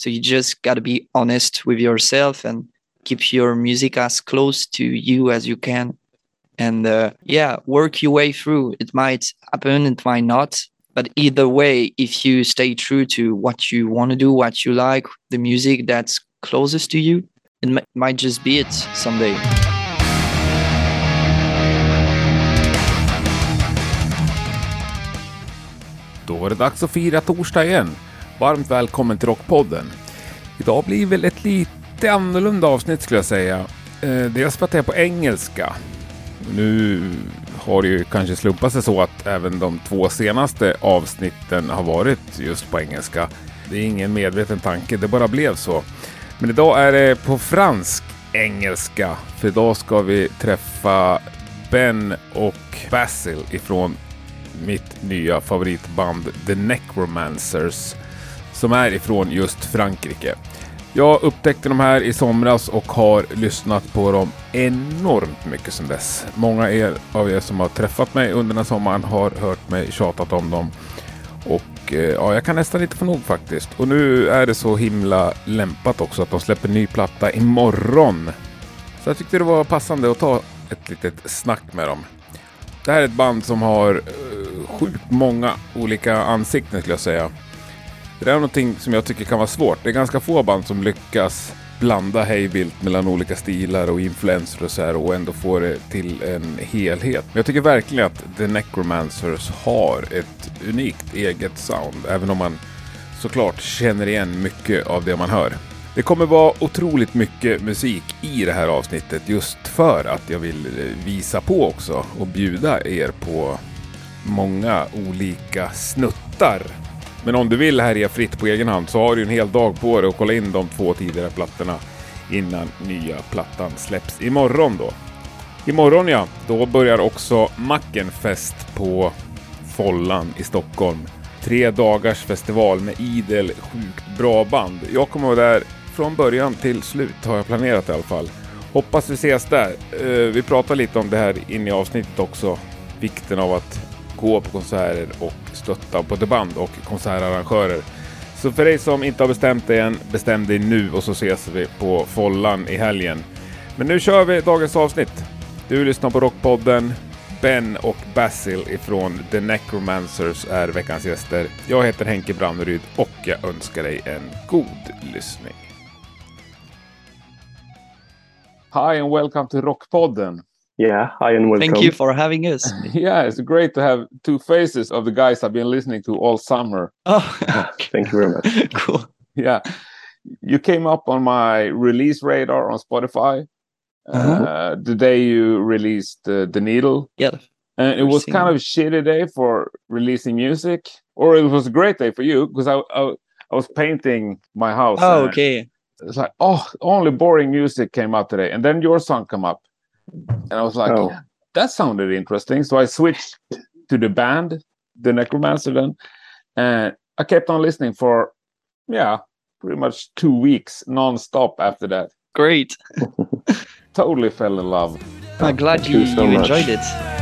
So you just got to be honest with yourself and keep your music as close to you as you can. And uh, yeah, work your way through. It might happen, it might not. But either way, if you stay true to what you want to do, what you like, the music that's closest to you, it m- might just be it someday. Då var det dags att fira torsdag igen. Varmt välkommen till Rockpodden. Idag blir väl ett lite annorlunda avsnitt skulle jag säga. Eh, dels för att det är på engelska. Nu har det ju kanske slumpat sig så att även de två senaste avsnitten har varit just på engelska. Det är ingen medveten tanke, det bara blev så. Men idag är det på fransk engelska. För idag ska vi träffa Ben och Basil ifrån mitt nya favoritband The Necromancers som är ifrån just Frankrike. Jag upptäckte de här i somras och har lyssnat på dem enormt mycket sedan dess. Många er, av er som har träffat mig under den här sommaren har hört mig tjatat om dem. Och eh, ja, jag kan nästan inte få nog faktiskt. Och nu är det så himla lämpat också att de släpper ny platta imorgon. Så jag tyckte det var passande att ta ett litet snack med dem. Det här är ett band som har eh, sjukt många olika ansikten skulle jag säga. Det är någonting som jag tycker kan vara svårt. Det är ganska få band som lyckas blanda hejvilt mellan olika stilar och influenser och så här och ändå få det till en helhet. Men jag tycker verkligen att The Necromancers har ett unikt eget sound, även om man såklart känner igen mycket av det man hör. Det kommer vara otroligt mycket musik i det här avsnittet just för att jag vill visa på också och bjuda er på många olika snuttar. Men om du vill härja fritt på egen hand så har du en hel dag på dig att kolla in de två tidigare plattorna innan nya plattan släpps imorgon då. Imorgon ja, då börjar också Mackenfest på Follan i Stockholm. Tre dagars festival med idel sjukt bra band. Jag kommer vara där från början till slut har jag planerat i alla fall. Hoppas vi ses där. Eh, vi pratar lite om det här inne i avsnittet också. Vikten av att gå på konserter och stötta både band och konsertarrangörer. Så för dig som inte har bestämt dig än, bestäm dig nu och så ses vi på Follan i helgen. Men nu kör vi dagens avsnitt. Du lyssnar på Rockpodden. Ben och Basil ifrån The Necromancers är veckans gäster. Jag heter Henke Branneryd och jag önskar dig en god lyssning. Hi and welcome to Rockpodden. Yeah, hi and welcome. Thank you for having us. yeah, it's great to have two faces of the guys I've been listening to all summer. Oh, Thank you very much. cool. Yeah, you came up on my release radar on Spotify Uh-huh. uh, the day you released uh, The Needle. Yeah. And it was seen kind of a shitty day for releasing music, or it was a great day for you because I, I I was painting my house. Oh, okay. It's like oh, only boring music came out today, and then your song come up, and I was like, Oh. yeah, that sounded interesting. So I switched to the band, the Necromancer, then, and I kept on listening for yeah, pretty much two weeks non-stop after that. Great. Totally fell in love. I'm glad Thank you, you so you enjoyed it.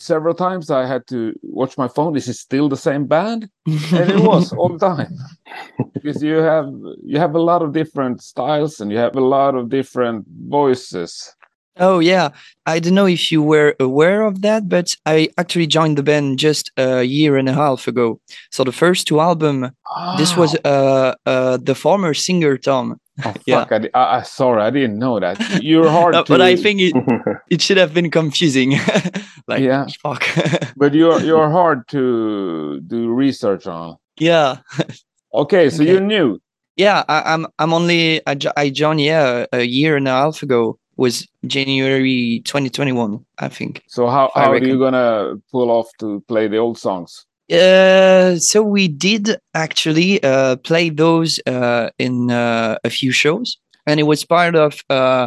Several times I had to watch my phone. This Is it still the same band? And it was all the time because you have you have a lot of different styles and you have a lot of different voices. Oh yeah, I don't know if you were aware of that, but I actually joined the band just a year and a half ago. So the first two album, this was uh, uh the former singer Tom. Oh, yeah. fuck! I, I, I sorry, I didn't know that. You're hard Uh, to. but I think it, it should have been confusing. like Yeah. fuck. but you're you're hard to do research on. yeah. Okay, so Okay. you're new. Yeah, I, I'm I'm only I, I joined yeah a year and a half ago was January 2021 I think. So how how are you gonna pull off to play the old songs? Uh, so we did actually uh, play those uh, in uh, a few shows, and it was part of uh,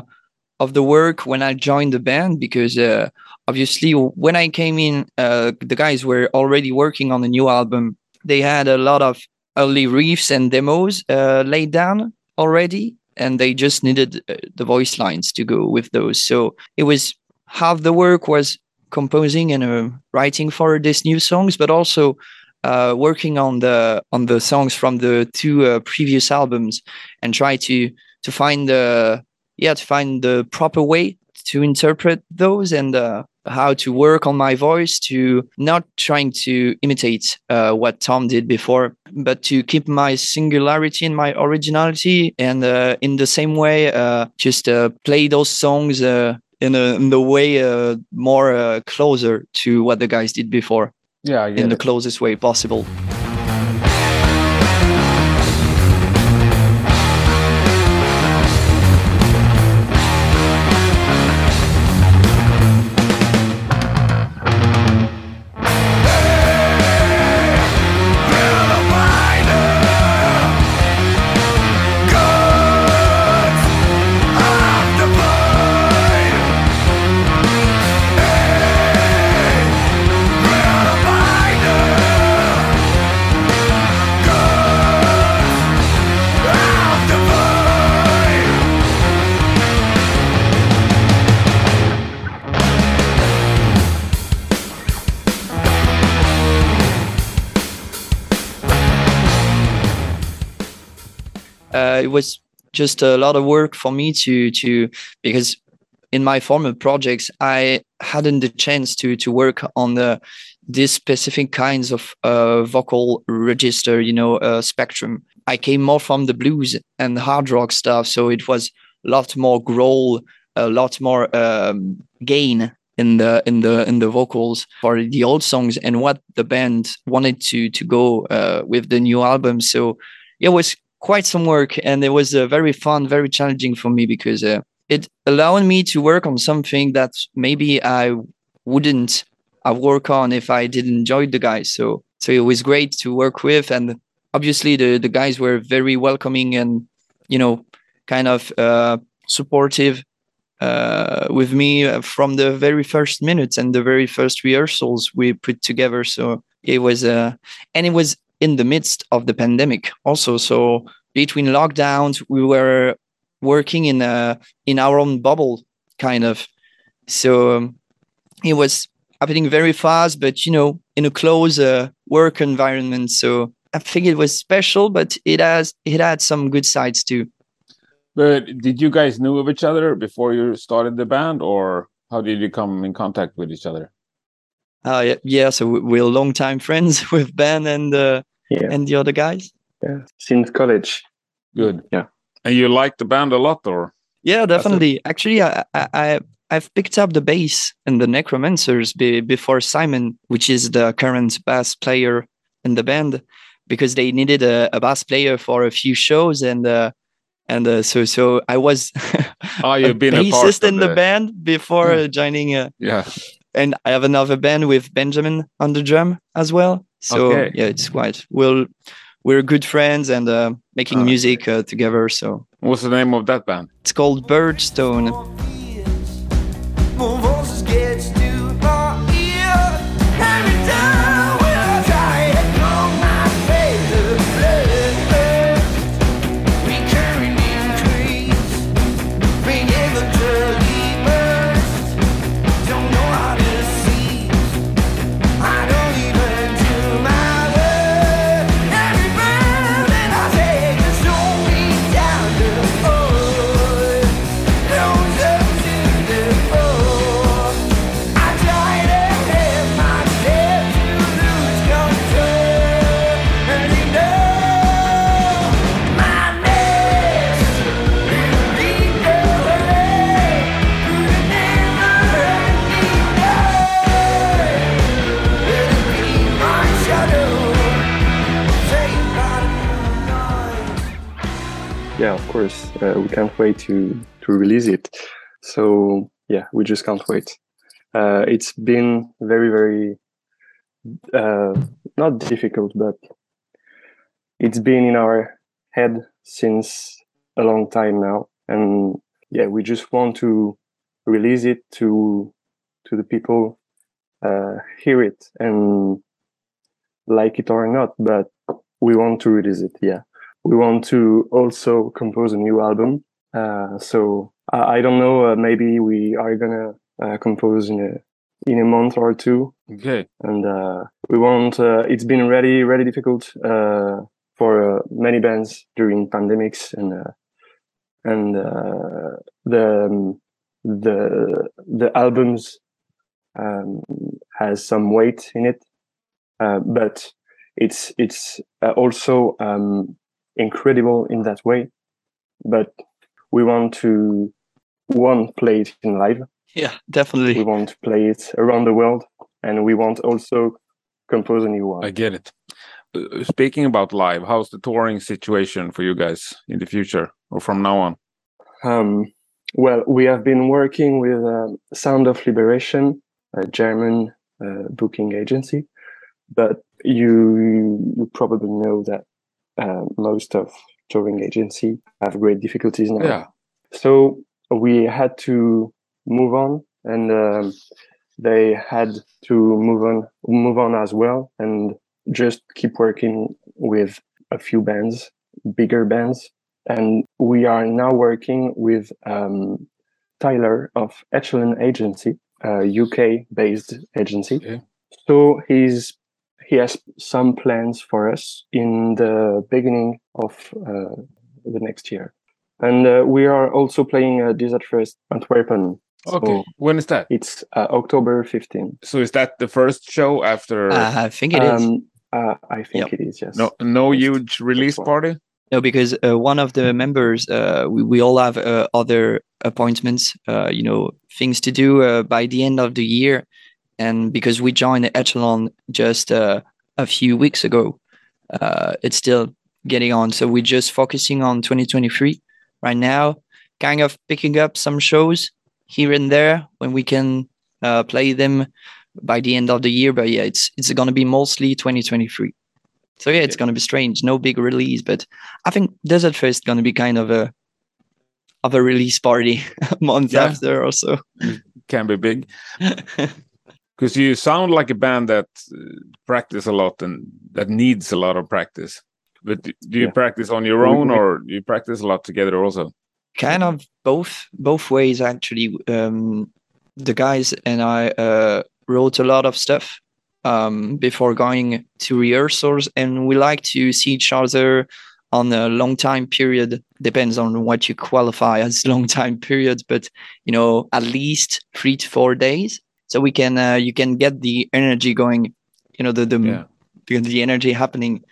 of the work when I joined the band because uh, obviously when I came in, uh, the guys were already working on the new album. They had a lot of early riffs and demos uh, laid down already, and they just needed uh, the voice lines to go with those. So it was half the work was composing and uh, writing for these new songs, but also uh, working on the on the songs from the two uh, previous albums and try to to find the yeah to find the proper way to interpret those and uh, how to work on my voice to not trying to imitate uh, what Tom did before, but to keep my singularity and my originality, and uh, in the same way, uh, just uh, play those songs uh, in a in the way uh, more uh, closer to what the guys did before, Yeah, in the closest way possible. Uh, it was just a lot of work for me to to because in my former projects I hadn't the chance to to work on the these specific kinds of uh, vocal register, you know, uh, spectrum. I came more from the blues and hard rock stuff, so it was a lot more growl, a lot more um, gain in the in the in the vocals for the old songs and what the band wanted to to go uh, with the new album. So it was quite some work and it was uh, very fun very challenging for me because uh, it allowed me to work on something that maybe i wouldn't have worked on if i didn't enjoy the guys. So so it was great to work with and obviously the the guys were very welcoming and you know kind of uh, supportive uh, with me uh, from the very first minutes and the very first rehearsals we put together. So it was uh, and it was in the midst of the pandemic also. So between lockdowns we were working in a in our own bubble kind of. So um, it was happening very fast but you know in a close uh, work environment. So i think it was special but it has it had some good sides too. But did you guys know of each other before you started the band, or how did you come in contact with each other? uh, yeah, yeah so we- we're longtime friends with ben and uh, Yeah, and the other guys yeah. Since college. Good. Yeah. And you like the band a lot, or? Yeah, definitely. Actually, I, I, I I've picked up the bass and the Necromancers be, before Simon, which is the current bass player in the band, because they needed a, a bass player for a few shows, and uh, and uh, so so I was Oh, you've been a part bassist of in the, the- band before uh, joining, uh, Yeah. and I have another band with Benjamin on the drum as well. So Okay. yeah, it's quite we'll we're good friends and uh, making Ah, music uh, together. So What's the name of that band? it's called Birdstone. Course, uh, we can't wait to to release it. So yeah, we just can't wait. Uh, it's been very, very uh, not difficult, but it's been in our head since a long time now, and yeah, we just want to release it to to the people, uh, hear it and like it or not, but we want to release it. Yeah, we want to also compose a new album. Uh, so I, I don't know. Uh, maybe we are gonna uh, compose in a in a month or two, Okay. and uh, we want. Uh, it's been really really difficult uh, for uh, many bands during pandemics and uh, and uh, the um, the the albums um, has some weight in it, uh, but it's it's also um, incredible in that way. But we want to one play it in live. Yeah, definitely. We want to play it around the world, and we want also compose a new one. I get it. Uh, Speaking about live, how's the touring situation for you guys in the future or from now on? Um, well, we have been working with um, Sound of Liberation, a German uh, booking agency, but you you probably know that uh, most of touring agency have great difficulties now. Yeah. So we had to move on, and um, they had to move on move on as well, and just keep working with a few bands, bigger bands, and we are now working with um, Tyler of Echelon Agency, a UK-based agency. Okay. So he's he has some plans for us in the beginning of uh, the next year, and uh, we are also playing uh, Desert Fest Antwerpen. Okay. So when is that? it's uh, October 15. So is that the first show after Uh, I think it is. Um, uh, I think Yep. it is. Yes. no no huge release party? No, because uh, one of the members, uh, we, we all have uh, other appointments, uh, you know, things to do uh, by the end of the year. And because we joined the Echelon just uh, a few weeks ago, uh, it's still getting on. So we're just focusing on 2023 right now, kind of picking up some shows here and there when we can uh, play them by the end of the year. But yeah, it's it's going to be mostly 2023. So yeah, it's going to be strange. No big release, but I think Desert Fest going to be kind of a of a release party a month Yeah. after or so. Can be big. Because you sound like a band that uh, practice a lot and that needs a lot of practice. But do you Yeah. practice on your own or do you practice a lot together also? kind of both both ways actually. Um, the guys and I uh, wrote a lot of stuff um, before going to rehearsals, and we like to see each other on a long time period. Depends on what you qualify as long time period, but you know at least three to four days, so we can uh, you can get the energy going. You know the the Yeah. the, the energy happening.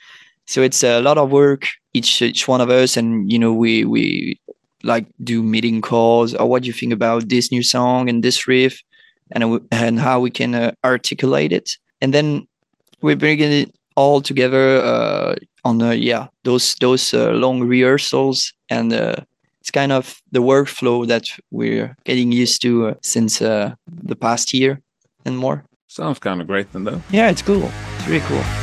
So it's a lot of work each each one of us, and you know we we like do meeting calls or what do you think about this new song and this riff and uh, and how we can uh, articulate it and then we bring it all together uh, on uh, yeah those those uh, long rehearsals and uh, it's kind of the workflow that we're getting used to uh, since uh, the past year and more. Sounds kind of great then though. yeah it's cool. It's really cool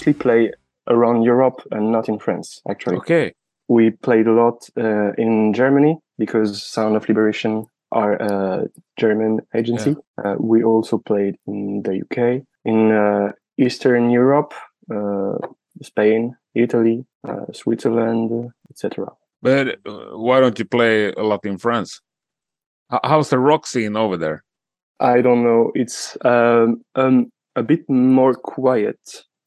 mostly play around Europe and not in France. Actually, Okej. we played a lot uh, in Germany because Sound of Liberation are a German agency. Uh, we also played in the UK, in uh, Eastern Europe, uh, Spain, Italy, uh, Switzerland, etc. But uh, why don't you play a lot in France? How's the rock scene over there? I don't know. It's um, um, a bit more quiet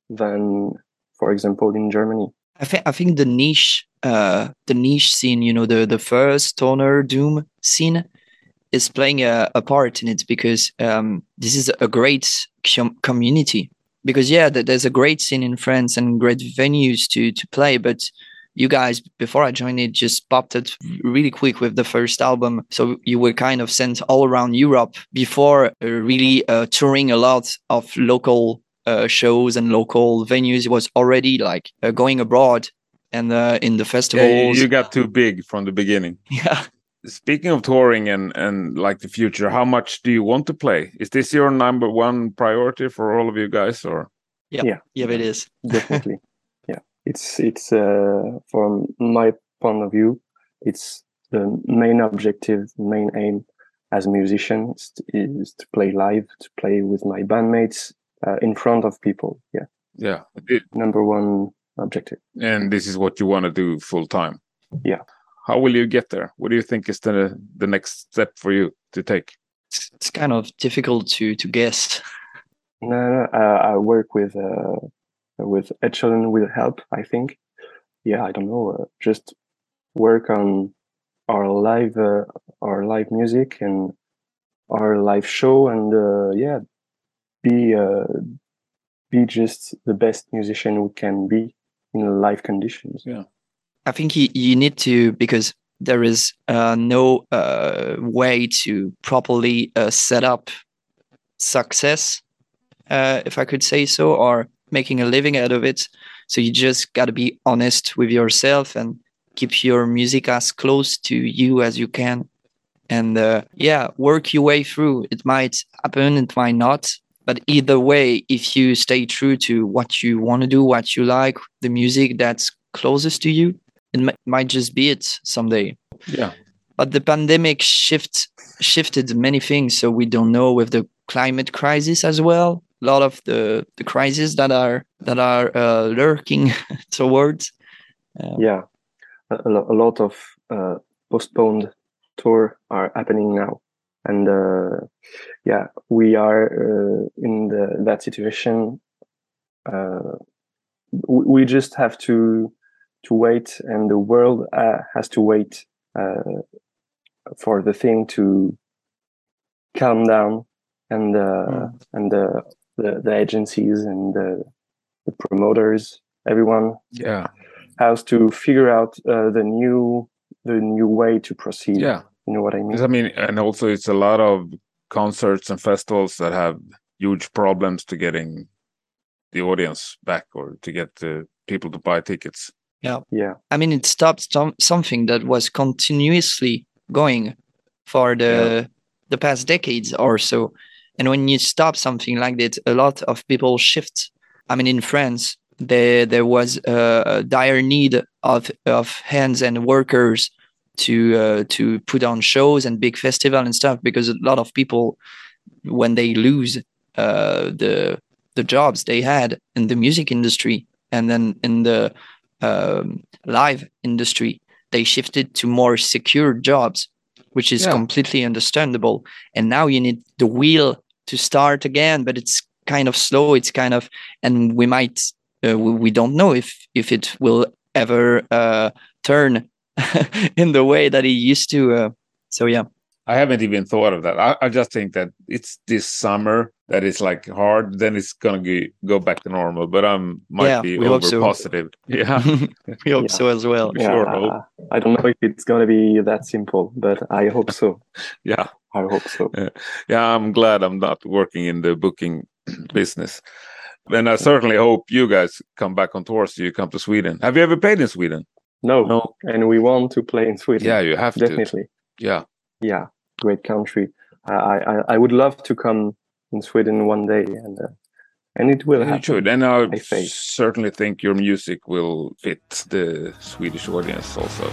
than, for example, in Germany. I think I think the niche, uh, the niche scene, you know, the the first stoner doom scene, is playing a, a part in it because um, this is a great com- community. Because yeah, th- there's a great scene in France and great venues to to play, but you guys before I joined it just popped it really quick with the first album. So you were kind of sent all around Europe before uh, really uh, touring a lot of local uh, shows and local venues. It was already like uh, going abroad and uh, in the Yeah, festivals. you, you got too big from the beginning. yeah. Speaking of touring and and like the future, how much do you want to play? Is this your number one priority for all of you guys, or Yeah. Yeah. Yeah, it is. definitely yeah it's it's uh, from my point of view it's the main objective main aim as a musician is to, is to play live to play with my bandmates uh, in front of people yeah yeah? It, number one objective and this is what you want to do full time. Yeah. How will you get there? What do you think is the the next step for you to take? It's, it's kind of difficult to to guess. no, no uh, i work with uh, with echelon will help i think yeah i don't know uh, just work on our live uh, our live music and our live show and uh, yeah be uh, be just the best musician we can be in live conditions Yeah, I think you, you need to because there is uh, no uh, way to properly uh, set up success, uh, if I could say so, or making a living out of it. So you just got to be honest with yourself and keep your music as close to you as you can. And uh, yeah, work your way through. It might happen, it might not. But either way, if you stay true to what you want to do, what you like, the music that's closest to you, it mi- might just be it someday. Yeah. But the pandemic shift shifted many things, so we don't know with the climate crisis as well. A lot of the the crises that are that are uh, lurking towards. yeah a, a a lot of uh, postponed tour are happening now and uh, yeah we are uh, in the, that situation uh, we, just have to to wait and the world uh, has to wait uh, for the thing to calm down and uh, Mm. and the, the the agencies and the, the promoters everyone Yeah. has to figure out uh, the new the new way to proceed. Yeah. You know what I mean? I mean, and also it's a lot of concerts and festivals that have huge problems to getting the audience back or to get the people to buy tickets. yeah, Yeah. I mean, it stopped some, something that was continuously going for the the past decades or so. And when you stop something like that, a lot of people shift. I mean, in France, there there was a, a dire need of of hands and workers to uh, to put on shows and big festival and stuff because a lot of people, when they lose uh, the the jobs they had in the music industry and then in the um, live industry, they shifted to more secure jobs, which is Yeah. completely understandable. And now you need the wheel to start again, but it's kind of slow. It's kind of, and we might, uh, we, we don't know if if it will ever uh, turn in the way that he used to. Uh, so yeah, I haven't even thought of that. I, I just think that it's this summer that is like hard. Then it's gonna go, go back to normal. But I'm might Yeah, be we hope over so. positive. Yeah, we hope Yeah. so as well. We yeah. sure hope. I don't know if it's gonna be that simple, but I hope so. yeah, I hope so. yeah. I'm glad I'm not working in the booking business. Then I certainly hope you guys come back on tour so you come to Sweden. Have you ever played in Sweden? No, No. and we want to play in Sweden. Yeah, you have to. definitely. Yeah, Yeah, great country. I, I I would love to come in Sweden one day and uh, and it will You happen. should, and I, I think. certainly think your music will fit the Swedish audience also.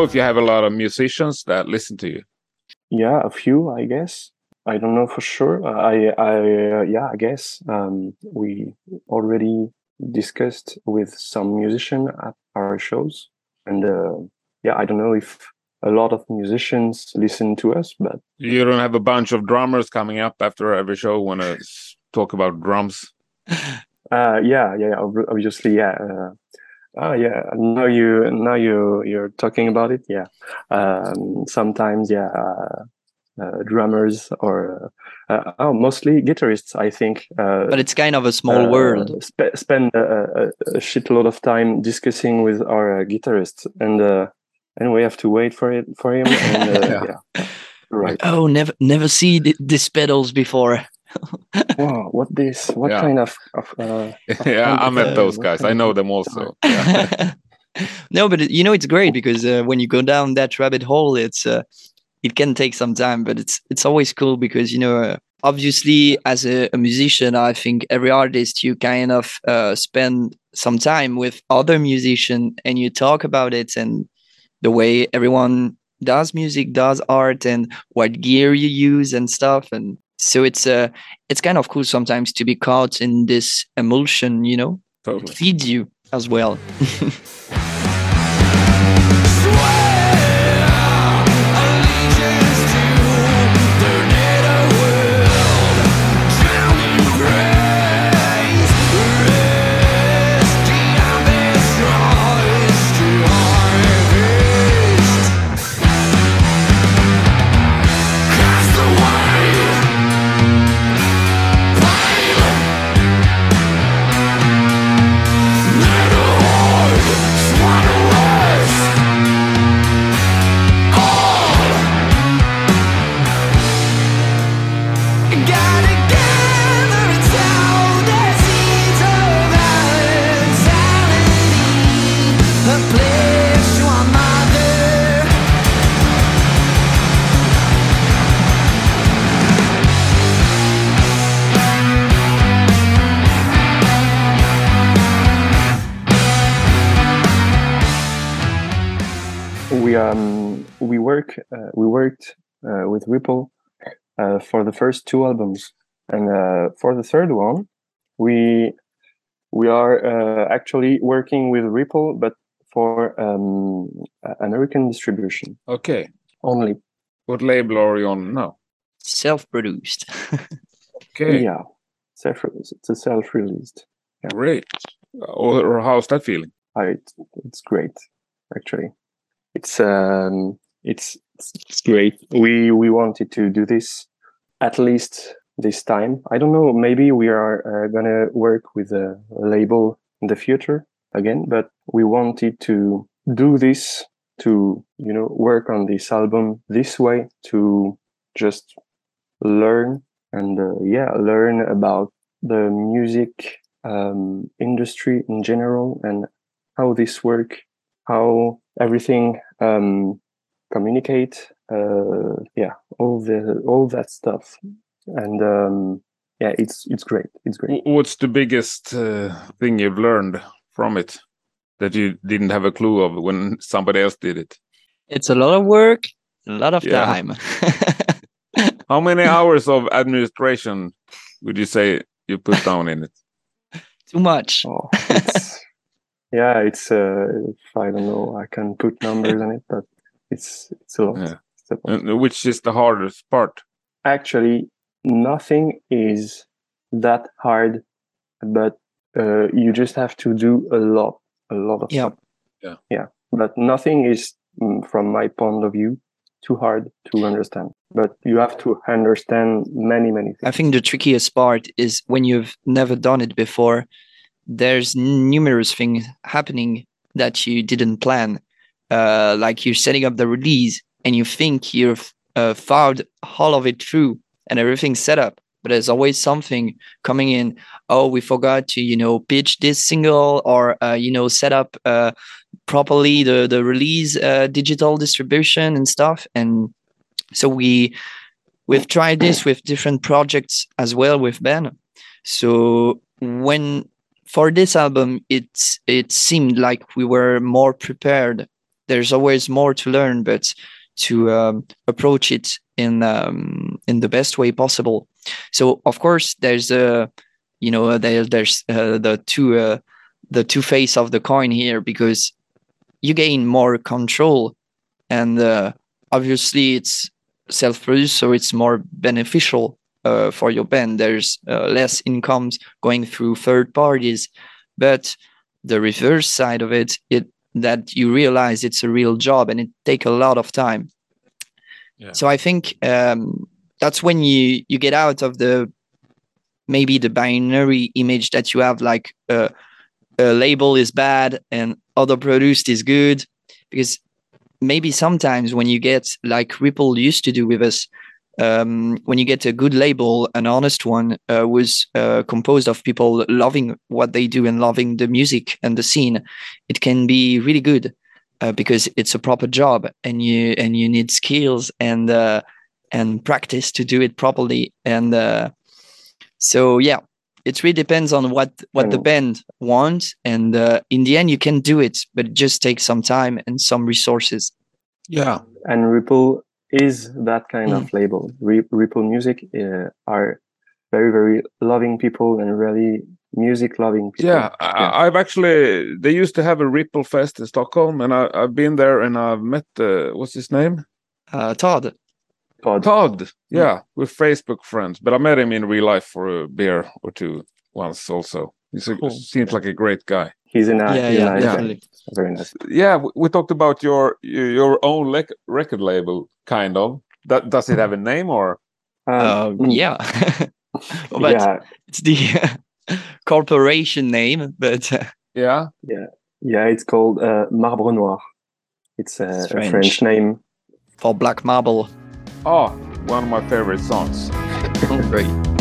Know if you have a lot of musicians that listen to you? Yeah, a few, I guess. I don't know for sure. Uh, I, I, uh, yeah, I guess um, we already discussed with some musician at our shows, and uh, yeah, I don't know if a lot of musicians listen to us, but You don't have a bunch of drummers coming up after every show want to talk about drums. uh, yeah, yeah, obviously, yeah. Uh, oh, yeah. Now you, now you, you're talking about it. Yeah. Um, sometimes, yeah. Uh, uh, drummers or uh, uh, oh, mostly guitarists, I think. Uh, But it's kind of a small uh, world. Spe- spend a, a, a shitload of time discussing with our uh, guitarist, and uh, and we have to wait for it for him. And, uh, Yeah. yeah. right. Oh, never never see th- these pedals before. Wow, what this? What Yeah. kind of? of uh, yeah, I met those guys. I know them also. Yeah. no, but you know it's great because uh, when you go down that rabbit hole, it's uh, it can take some time, but it's it's always cool because you know uh, obviously as a, a musician, I think every artist you kind of uh, spend some time with other musician and you talk about it and the way everyone does music, does art, and what gear you use and stuff, and so it's uh it's kind of cool sometimes to be caught in this emulsion, you know, totally. feeds you as well. um we work uh, we worked uh, with Ripple uh, for the first two albums, and uh, for the third one, we we are uh, actually working with Ripple, but for um, American distribution Okay. only. What label are you on now? Self-produced. Okay. Yeah, self it's a self-released. Yeah. Great. Or, or how's that feeling? I, it's, it's great, actually. It's um, it's it's great. We we wanted to do this at least this time. I don't know. Maybe we are uh, gonna work with a, label in the future again, but we wanted to do this to you know work on this album this way to just learn and uh, yeah learn about the music um, industry in general and how this work how everything um, communicate uh, yeah all the all that stuff and um, yeah it's it's great it's great What's the biggest uh, thing you've learned from it that you didn't have a clue of when somebody else did it? it's a lot of work, a lot of Yeah. time. How many hours of administration would you say you put down in it? Too much. Oh, it's, yeah, it's uh, I don't know. I can put numbers on it, but it's it's a lot. Yeah. It's a lot. And which is the hardest part? Actually, nothing is that hard, but uh, you just have to do a lot, a lot of Yeah. stuff. Yeah. yeah. But nothing is, mm, from my point of view, too hard to understand. But you have to understand many, many things. I think the trickiest part is when you've never done it before, there's numerous things happening that you didn't plan. Uh, like you're setting up the release and you think you've uh, found all of it through and everything's set up. But there's always something coming in. Oh, we forgot to, you know, pitch this single or, uh, you know, set up uh, properly the, the release uh, digital distribution and stuff. And so we we've tried this with different projects as well with Ben. So when for this album, it it seemed like we were more prepared. There's always more to learn, but to um, approach it in um, in the best way possible. So of course, there's a you know there, there's uh, the two uh, the two face of the coin here because you gain more control, and uh, obviously it's self-produced, so it's more beneficial uh, for your band. There's uh, less incomes going through third parties, but the reverse side of it, it that you realize it's a real job and it take a lot of time. Yeah. So I think um, that's when you you get out of the maybe the binary image that you have, like uh, a label is bad and other produced is good, because maybe sometimes when you get like Ripple used to do with us, um, when you get a good label, an honest one, uh, was uh, composed of people loving what they do and loving the music and the scene, it can be really good uh, because it's a proper job and you and you need skills and uh, and practice to do it properly. And uh, so yeah, it really depends on what what the band wants, and uh, in the end you can do it, but it just takes some time and some resources. Yeah. and Ripple is that kind of label. Re- Ripple Music uh, are very, very loving people and really music loving people. Yeah, I, I've actually. They used to have a Ripple Fest in Stockholm, and I, I've been there, and I've met uh, what's his name, Uh, Todd, Todd. Todd. Yeah, we're Facebook friends, but I met him in real life for a beer or two once. Also, he Cool. seems like a great guy. He's a nice, yeah, he's yeah, nice guy. definitely. very nice. Yeah, we, we talked about your your own lec- record label, kind of. That does it have a name or? Um, Uh, mm, yeah, but yeah, it's the corporation name, but uh, Yeah. yeah, it's called uh, Marbre Noir. It's a, a French name. for Black Marble. Oh, one of my favorite songs. Great.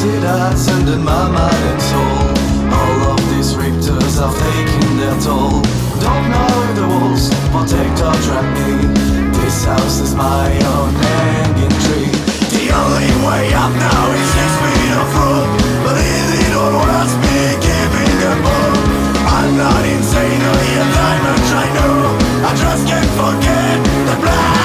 It has ended my mind and soul. All of these raptors have taken their toll. Don't know if the walls protect or trap me. This house is my own hanging tree. The only way up now is six feet of rope. But is it all worth me giving them up? I'm not insane or the diamond I know. I just can't forget the black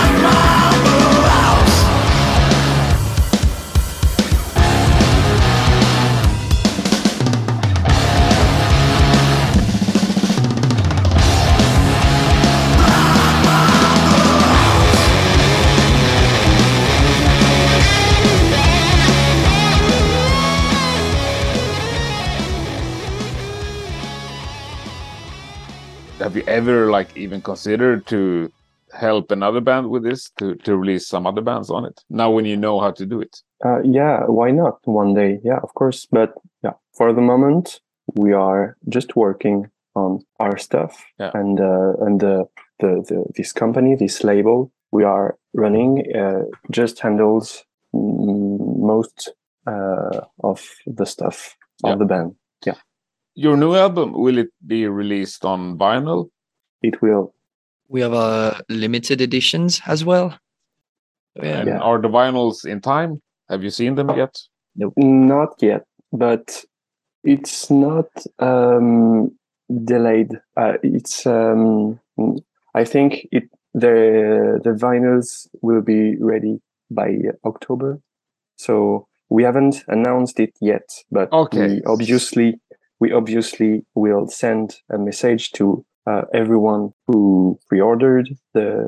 Have you ever like even considered to help another band with this to to release some other bands on it? Now when you know how to do it. Uh, yeah, why not? One day, yeah, of course. But yeah, for the moment, we are just working on our stuff, Yeah. and uh, and the, the the this company, this label we are running, uh, just handles most uh, of the stuff Yeah. of the band. Your new album will it be released on vinyl? It will, We have uh, limited editions as well. Yeah. And Yeah. are the vinyls in time? Have you seen them yet? No, not yet, but it's not um, delayed. Uh, it's um, I think it the the vinyls will be ready by October. So we haven't announced it yet, but Okay. we obviously we obviously will send a message to uh, everyone who pre-ordered the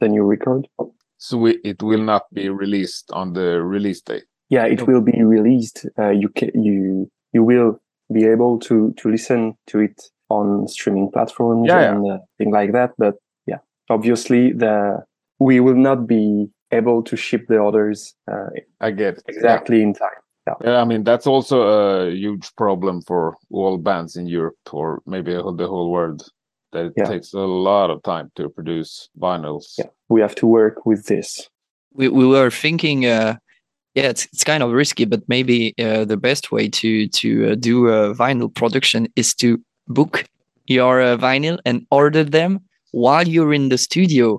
the new record. So we, it will not be released on the release date. Yeah, it will be released. Uh, you can you you will be able to to listen to it on streaming platforms Yeah, yeah. and uh, thing like that. But yeah, obviously the we will not be able to ship the orders uh, I get it. exactly in time. Yeah, I mean that's also a huge problem for all bands in Europe or maybe the whole world. That it Yeah. takes a lot of time to produce vinyls. Yeah, we have to work with this. we, we were thinking uh yeah it's, it's kind of risky but maybe uh, the best way to to uh, do a vinyl production is to book your uh, vinyl and order them while you're in the studio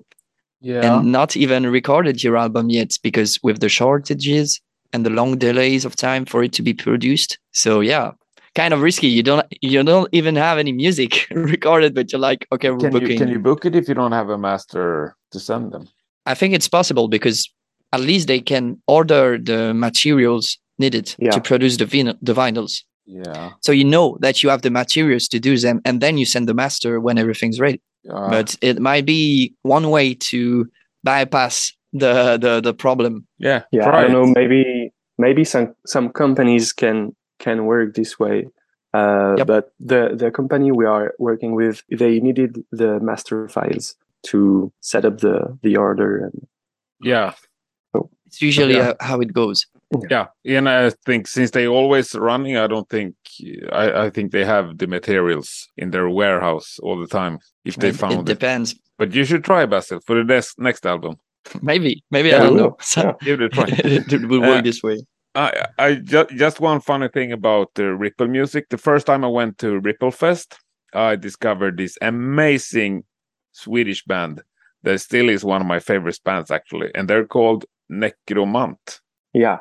Yeah. and not even recorded your album yet because with the shortages and the long delays of time for it to be produced so yeah kind of risky you don't you don't even have any music recorded but you're like okay we're can you can you book it if you don't have a master to send them? I think it's possible because at least they can order the materials needed Yeah. to produce the vinyl, the vinyls. Yeah. So you know that you have the materials to do them, and then you send the master when everything's ready. Uh, but it might be one way to bypass the the, the problem. yeah. Yeah, try I don't it. know. Maybe maybe some some companies can can work this way. Uh, Yep. But the the company we are working with, they needed the master files to set up the the order and Yeah. It's usually Yeah. how, how it goes. Yeah. And I think since they always running, I don't think I, I think they have the materials in their warehouse all the time if they it, found it it. depends. But you should try Basil for the next next album. Maybe, maybe Yeah, I don't know. will. So Yeah. Give it a try. it will work Uh, this way. I, I just just one funny thing about the Ripple music. The first time I went to Ripple Fest, I discovered this amazing Swedish band that still is one of my favorite bands actually, and they're called Nekromant. yeah,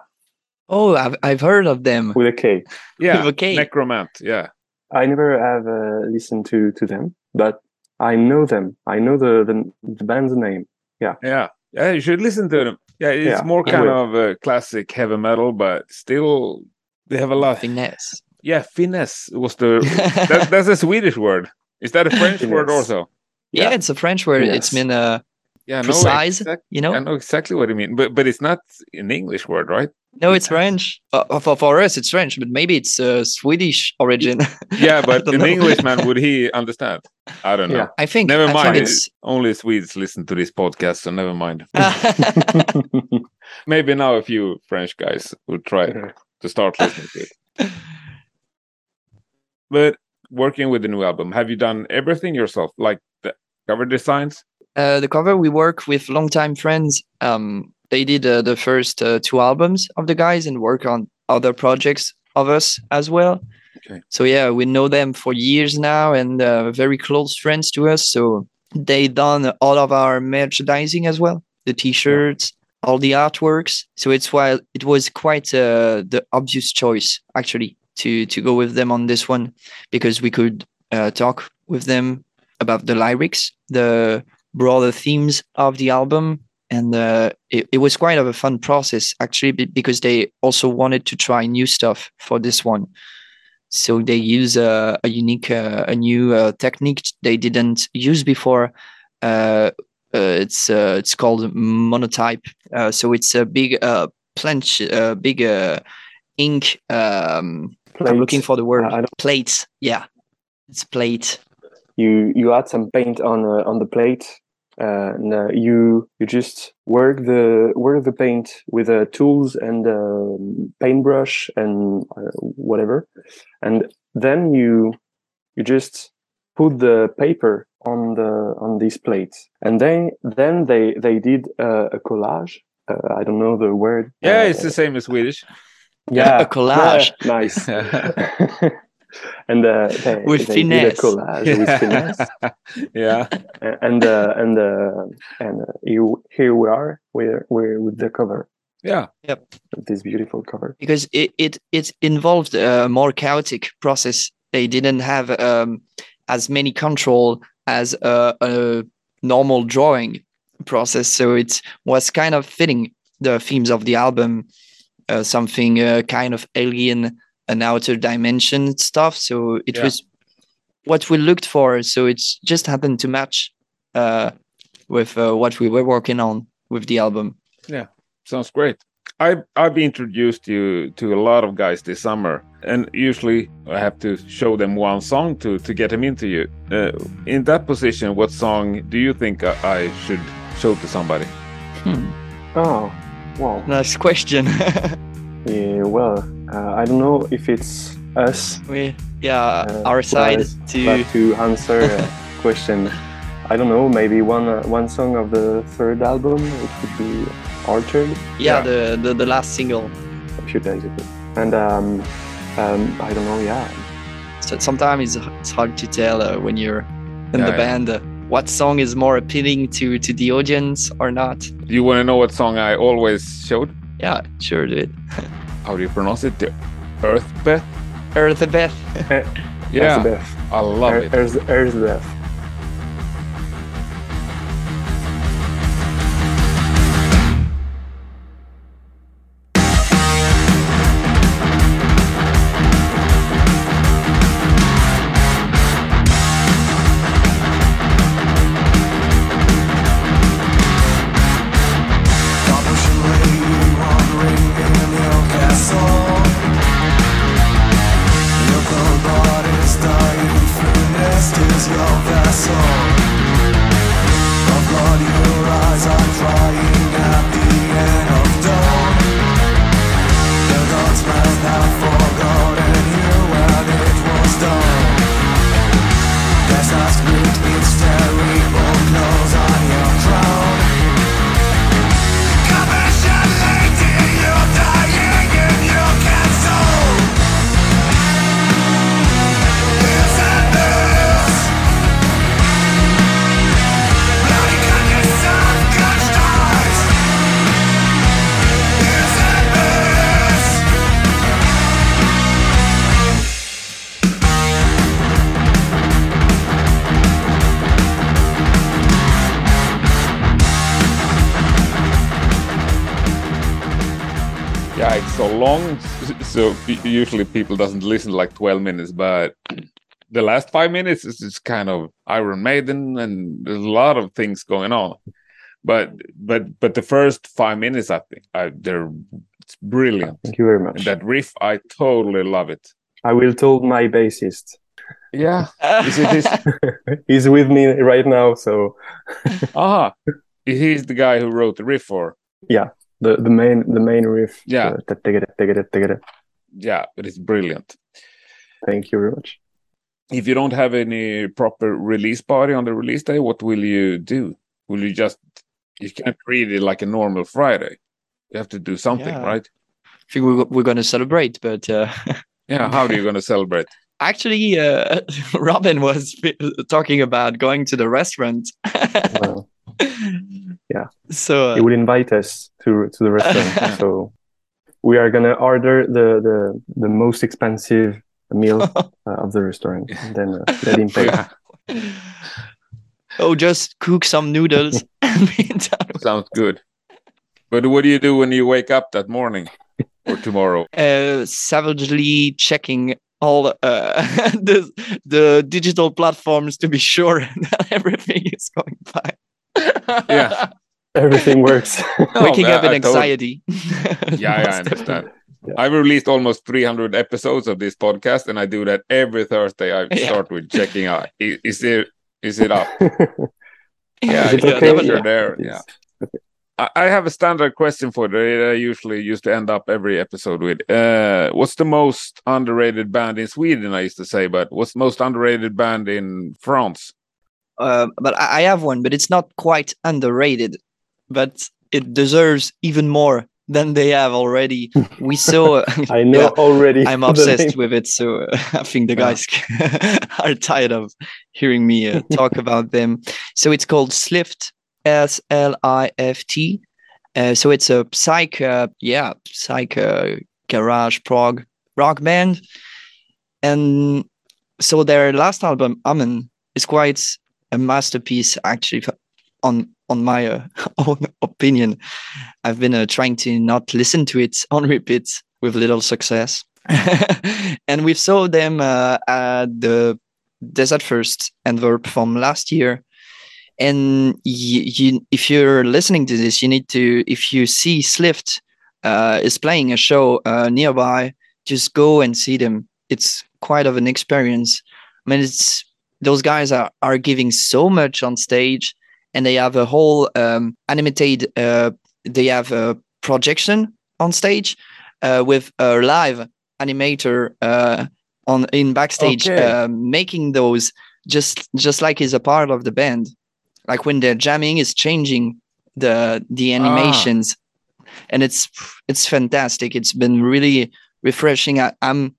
Oh, I've I've heard of them. with a K. Yeah, With a K. Nekromant. Yeah, I never have uh, listened to to them, but I know them. I know the the, the band's name. yeah, yeah. Yeah, you should listen to them. Yeah, it's Yeah, more kind will. of uh, classic heavy metal, but still they have a lot. of Finesse. Yeah, finesse was the that, that's a Swedish word. Is that a French word also? yeah, it's a French word. It's Yes. mean uh, Yeah, Precise, exact- you know. I know exactly what you mean, but but it's not an English word, right? No, it's French. Uh, for, for us, it's French, but maybe it's uh, Swedish origin. Yeah, but an. Englishman would he understand? I don't know. Yeah. I think. Never mind. Think it's, Only Swedes listen to this podcast, so never mind. Maybe now a few French guys will try to start listening to it. But working with the new album, have you done everything yourself, like the cover designs? uh, the cover we work with longtime friends. Um, they did uh, the first uh, two albums of the guys and work on other projects of us as well. Okay. So yeah, we know them for years now and uh, very close friends to us. So they done all of our merchandising as well, the t-shirts, all the artworks. So it's why it was quite uh, the obvious choice actually to to go with them on this one because we could uh, talk with them about the lyrics, the broader themes of the album and uh, it, it was quite of a fun process actually because they also wanted to try new stuff for this one. So they use uh, a unique uh, a new uh, technique they didn't use before. Uh, uh, it's uh, it's called monotype. Uh, so it's a big uh, planche uh, big uh, ink um, i'm looking for the word Uh, yeah it's plate. You you add some paint on uh, on the plate uh, and uh, you you just work the work the paint with uh, tools and um, paintbrush and uh, whatever. And then you you just put the paper on the on these plates. And then then they they did uh, a collage. Uh, i don't know the word. Yeah, uh, it's the same as Swedish. yeah. A collage. yeah, nice and uh, they, With they did a collage with finesse. Yeah, A- and uh, and uh, and uh, you, here we are we're we're with the cover. Yeah, this beautiful cover. Because it it, it involved a more chaotic process. They didn't have um, as many control as a, a normal drawing process. So it was kind of fitting the themes of the album, uh, something uh, kind of alien, an outer dimension stuff. So it Yeah. was what we looked for. So it just happened to match uh, with uh, what we were working on with the album. Yeah, sounds great. I've, I've been introduced you to a lot of guys this summer, and usually I have to show them one song to to get them into you. Uh, in that position, what song do you think I, I should show to somebody? Hmm. Oh, wow. Nice question. Yeah, well, uh, I don't know if it's us we, yeah, Uh, our side but- to but to answer a question. I don't know, maybe one uh, one song of the third album, it could be Orchard, yeah, yeah. the, the the last single. a few days ago. And um, um, I don't know, yeah. So sometimes it's, it's hard to tell uh, when you're in Yeah, the yeah. band uh, what song is more appealing to to the audience or not. Do you want to know what song I always showed? Yeah, sure, do it. How do you pronounce it? The Earthbeth. Earth and Beth. Yeah, Death. I love it. Earth, Earth so usually people doesn't listen like 12 minutes, but the last five minutes is just kind of Iron Maiden, and there's a lot of things going on. But but but the first five minutes, I think, I, they're it's brilliant. Thank you very And much. that riff, I totally love it. I will tell my bassist. Yeah, is it his? He's with me right now, so Aha, he's the guy who wrote the riff for. Yeah the, the main the main riff. Yeah. Uh. Yeah, but it's brilliant. Thank you very much. if you don't have any proper release party on the release day, what will you do? Will you just you can't treat it like a normal Friday? You have to do something, Yeah. right? I think we're, we're going to celebrate, but uh, Yeah. How are you going to celebrate? actually, uh, Robin was talking about going to the restaurant. Well, Yeah. So he would invite us to to the restaurant. so we are gonna order the the, the most expensive meal uh, of the restaurant. And then uh, let him pay. Yeah, oh, just cook some noodles and be done. sounds good. But what do you do when you wake up that morning or tomorrow? uh, savagely checking all uh, the the digital platforms to be sure that everything is going fine. Yeah. Everything works. Waking No, up in I totally- anxiety. Yeah, yeah, I understand. Yeah. I've released almost 300 episodes of this podcast, and I do that every Thursday. I Yeah. start with checking out is, is it is it up? Yeah, Is it yeah, okay? never Yeah. there. It's- Yeah. I I have a standard question for that I usually used to end up every episode with. Uh, what's the most underrated band in Sweden? I used to say, but what's the most underrated band in France? Uh, but I I have one, but it's not quite underrated, but it deserves even more than they have already. We saw. I know Yeah, already. I'm obsessed with it, so uh, I think the guys are tired of hearing me uh, talk about them. So it's called Slift, S L I F T. Uh, so it's a psych, uh, yeah, psych uh, garage prog rock band, and so their last album, Amen, is quite a masterpiece. Actually, on on my uh, own opinion, I've been uh, trying to not listen to it on repeat with little success. and we saw them uh, at the Desertfest Antwerp from last year. And if you're listening to this, you need to, if you see Slift uh, is playing a show uh, nearby, just go and see them. It's quite of an experience. I mean, it's those guys are are giving so much on stage, and they have a whole um, animated. Uh, they have a projection on stage uh, with a live animator uh, on in backstage, Okay. uh, making those just just like he's a part of the band. Like when they're jamming, is changing the the animations, and it's it's fantastic. It's been really refreshing. I, I'm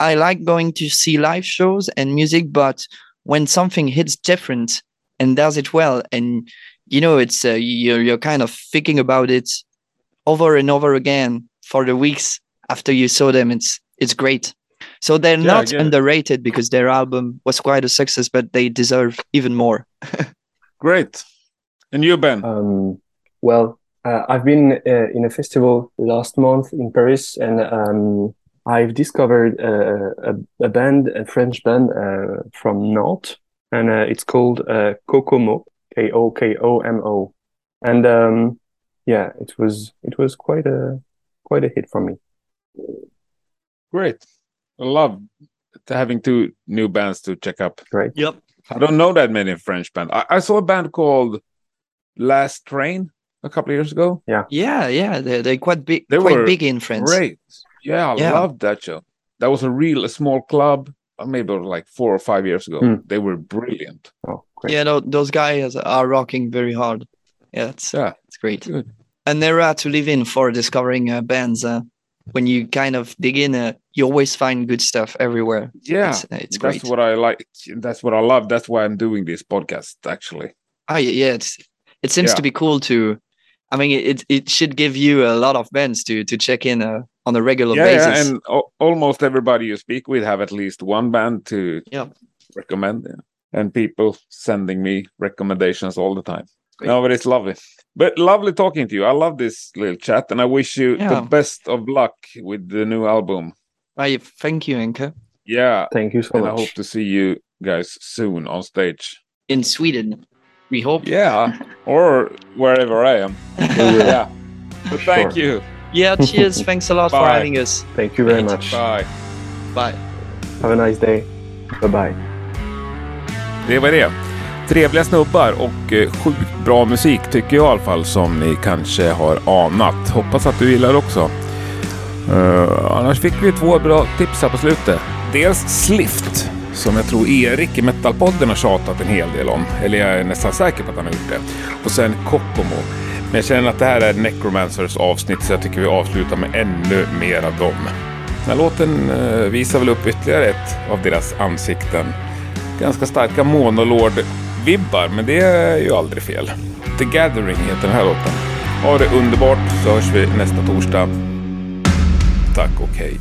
I like going to see live shows and music, but when something hits different and does it well, and you know, it's uh, you're you're kind of thinking about it over and over again for the weeks after you saw them. It's it's great. So they're Yeah, not underrated because their album was quite a success, but they deserve even more. Great. And you, Ben? Um, well, uh, I've been uh, in a festival last month in Paris, and um, I've discovered uh, a, a band, a French band uh, from Nantes, and uh, it's called uh, Kokomo, K O K O M O, and um, yeah, it was it was quite a quite a hit for me. Great. I love having two new bands to check up. Right? Yep. I don't know that many French bands. I, I saw a band called Last Train a couple of years ago. Yeah, yeah, they're, they're quite big, They quite were big in France. Great. Yeah, I Yeah. loved that show. That was a real a small club. Uh, Maybe like four or five years ago. Hmm. They were brilliant. Oh, great. Yeah, tho- those guys are rocking very hard. Yeah, it's Yeah. it's great. Good. An era to live in for discovering uh, bands. Uh, when you kind of dig in, uh, you always find good stuff everywhere. Yeah. it's, uh, it's That's what I like. That's what I love. That's why I'm doing this podcast, actually. Ah, yeah, yeah, it's it seems Yeah. to be cool to. I mean, it it should give you a lot of bands to to check in uh, on a regular yeah, basis. yeah, and al- almost everybody you speak with have at least one band to Yeah. recommend, and people sending me recommendations all the time. Great. No, but it's lovely. But lovely talking to you. I love this little chat, and I wish you the best of luck with the new album. I thank you, Enka. Yeah, Thank you so much. and I hope to see you guys soon on stage. In Sweden, we hope. Yeah, or wherever I am. yeah. But thank Sure. you. Yeah, cheers. Thanks a lot for Bye. having us. Thank you very Great. much. Bye. Bye. Have a nice day. Bye bye. Det var det. Trevliga snubbar och eh, sjukt bra musik tycker jag i alla fall som ni kanske har anat. Hoppas att du gillar också. Eh, annars fick vi två bra tips här på slutet. Dels Slift som jag tror Erik i Metalpodden har tjatat en hel del om. Eller jag är nästan säker på att han har gjort det. Och sen Kokomo. Men jag känner att det här är Necromancers avsnitt så jag tycker vi avslutar med ännu mer av dem. Den här låten eh, visar väl upp ytterligare ett av deras ansikten ganska starka Monolord-vibbar, men det är ju aldrig fel. The Gathering heter den här låten. Ha det underbart så hörs vi nästa torsdag. Tack och hej.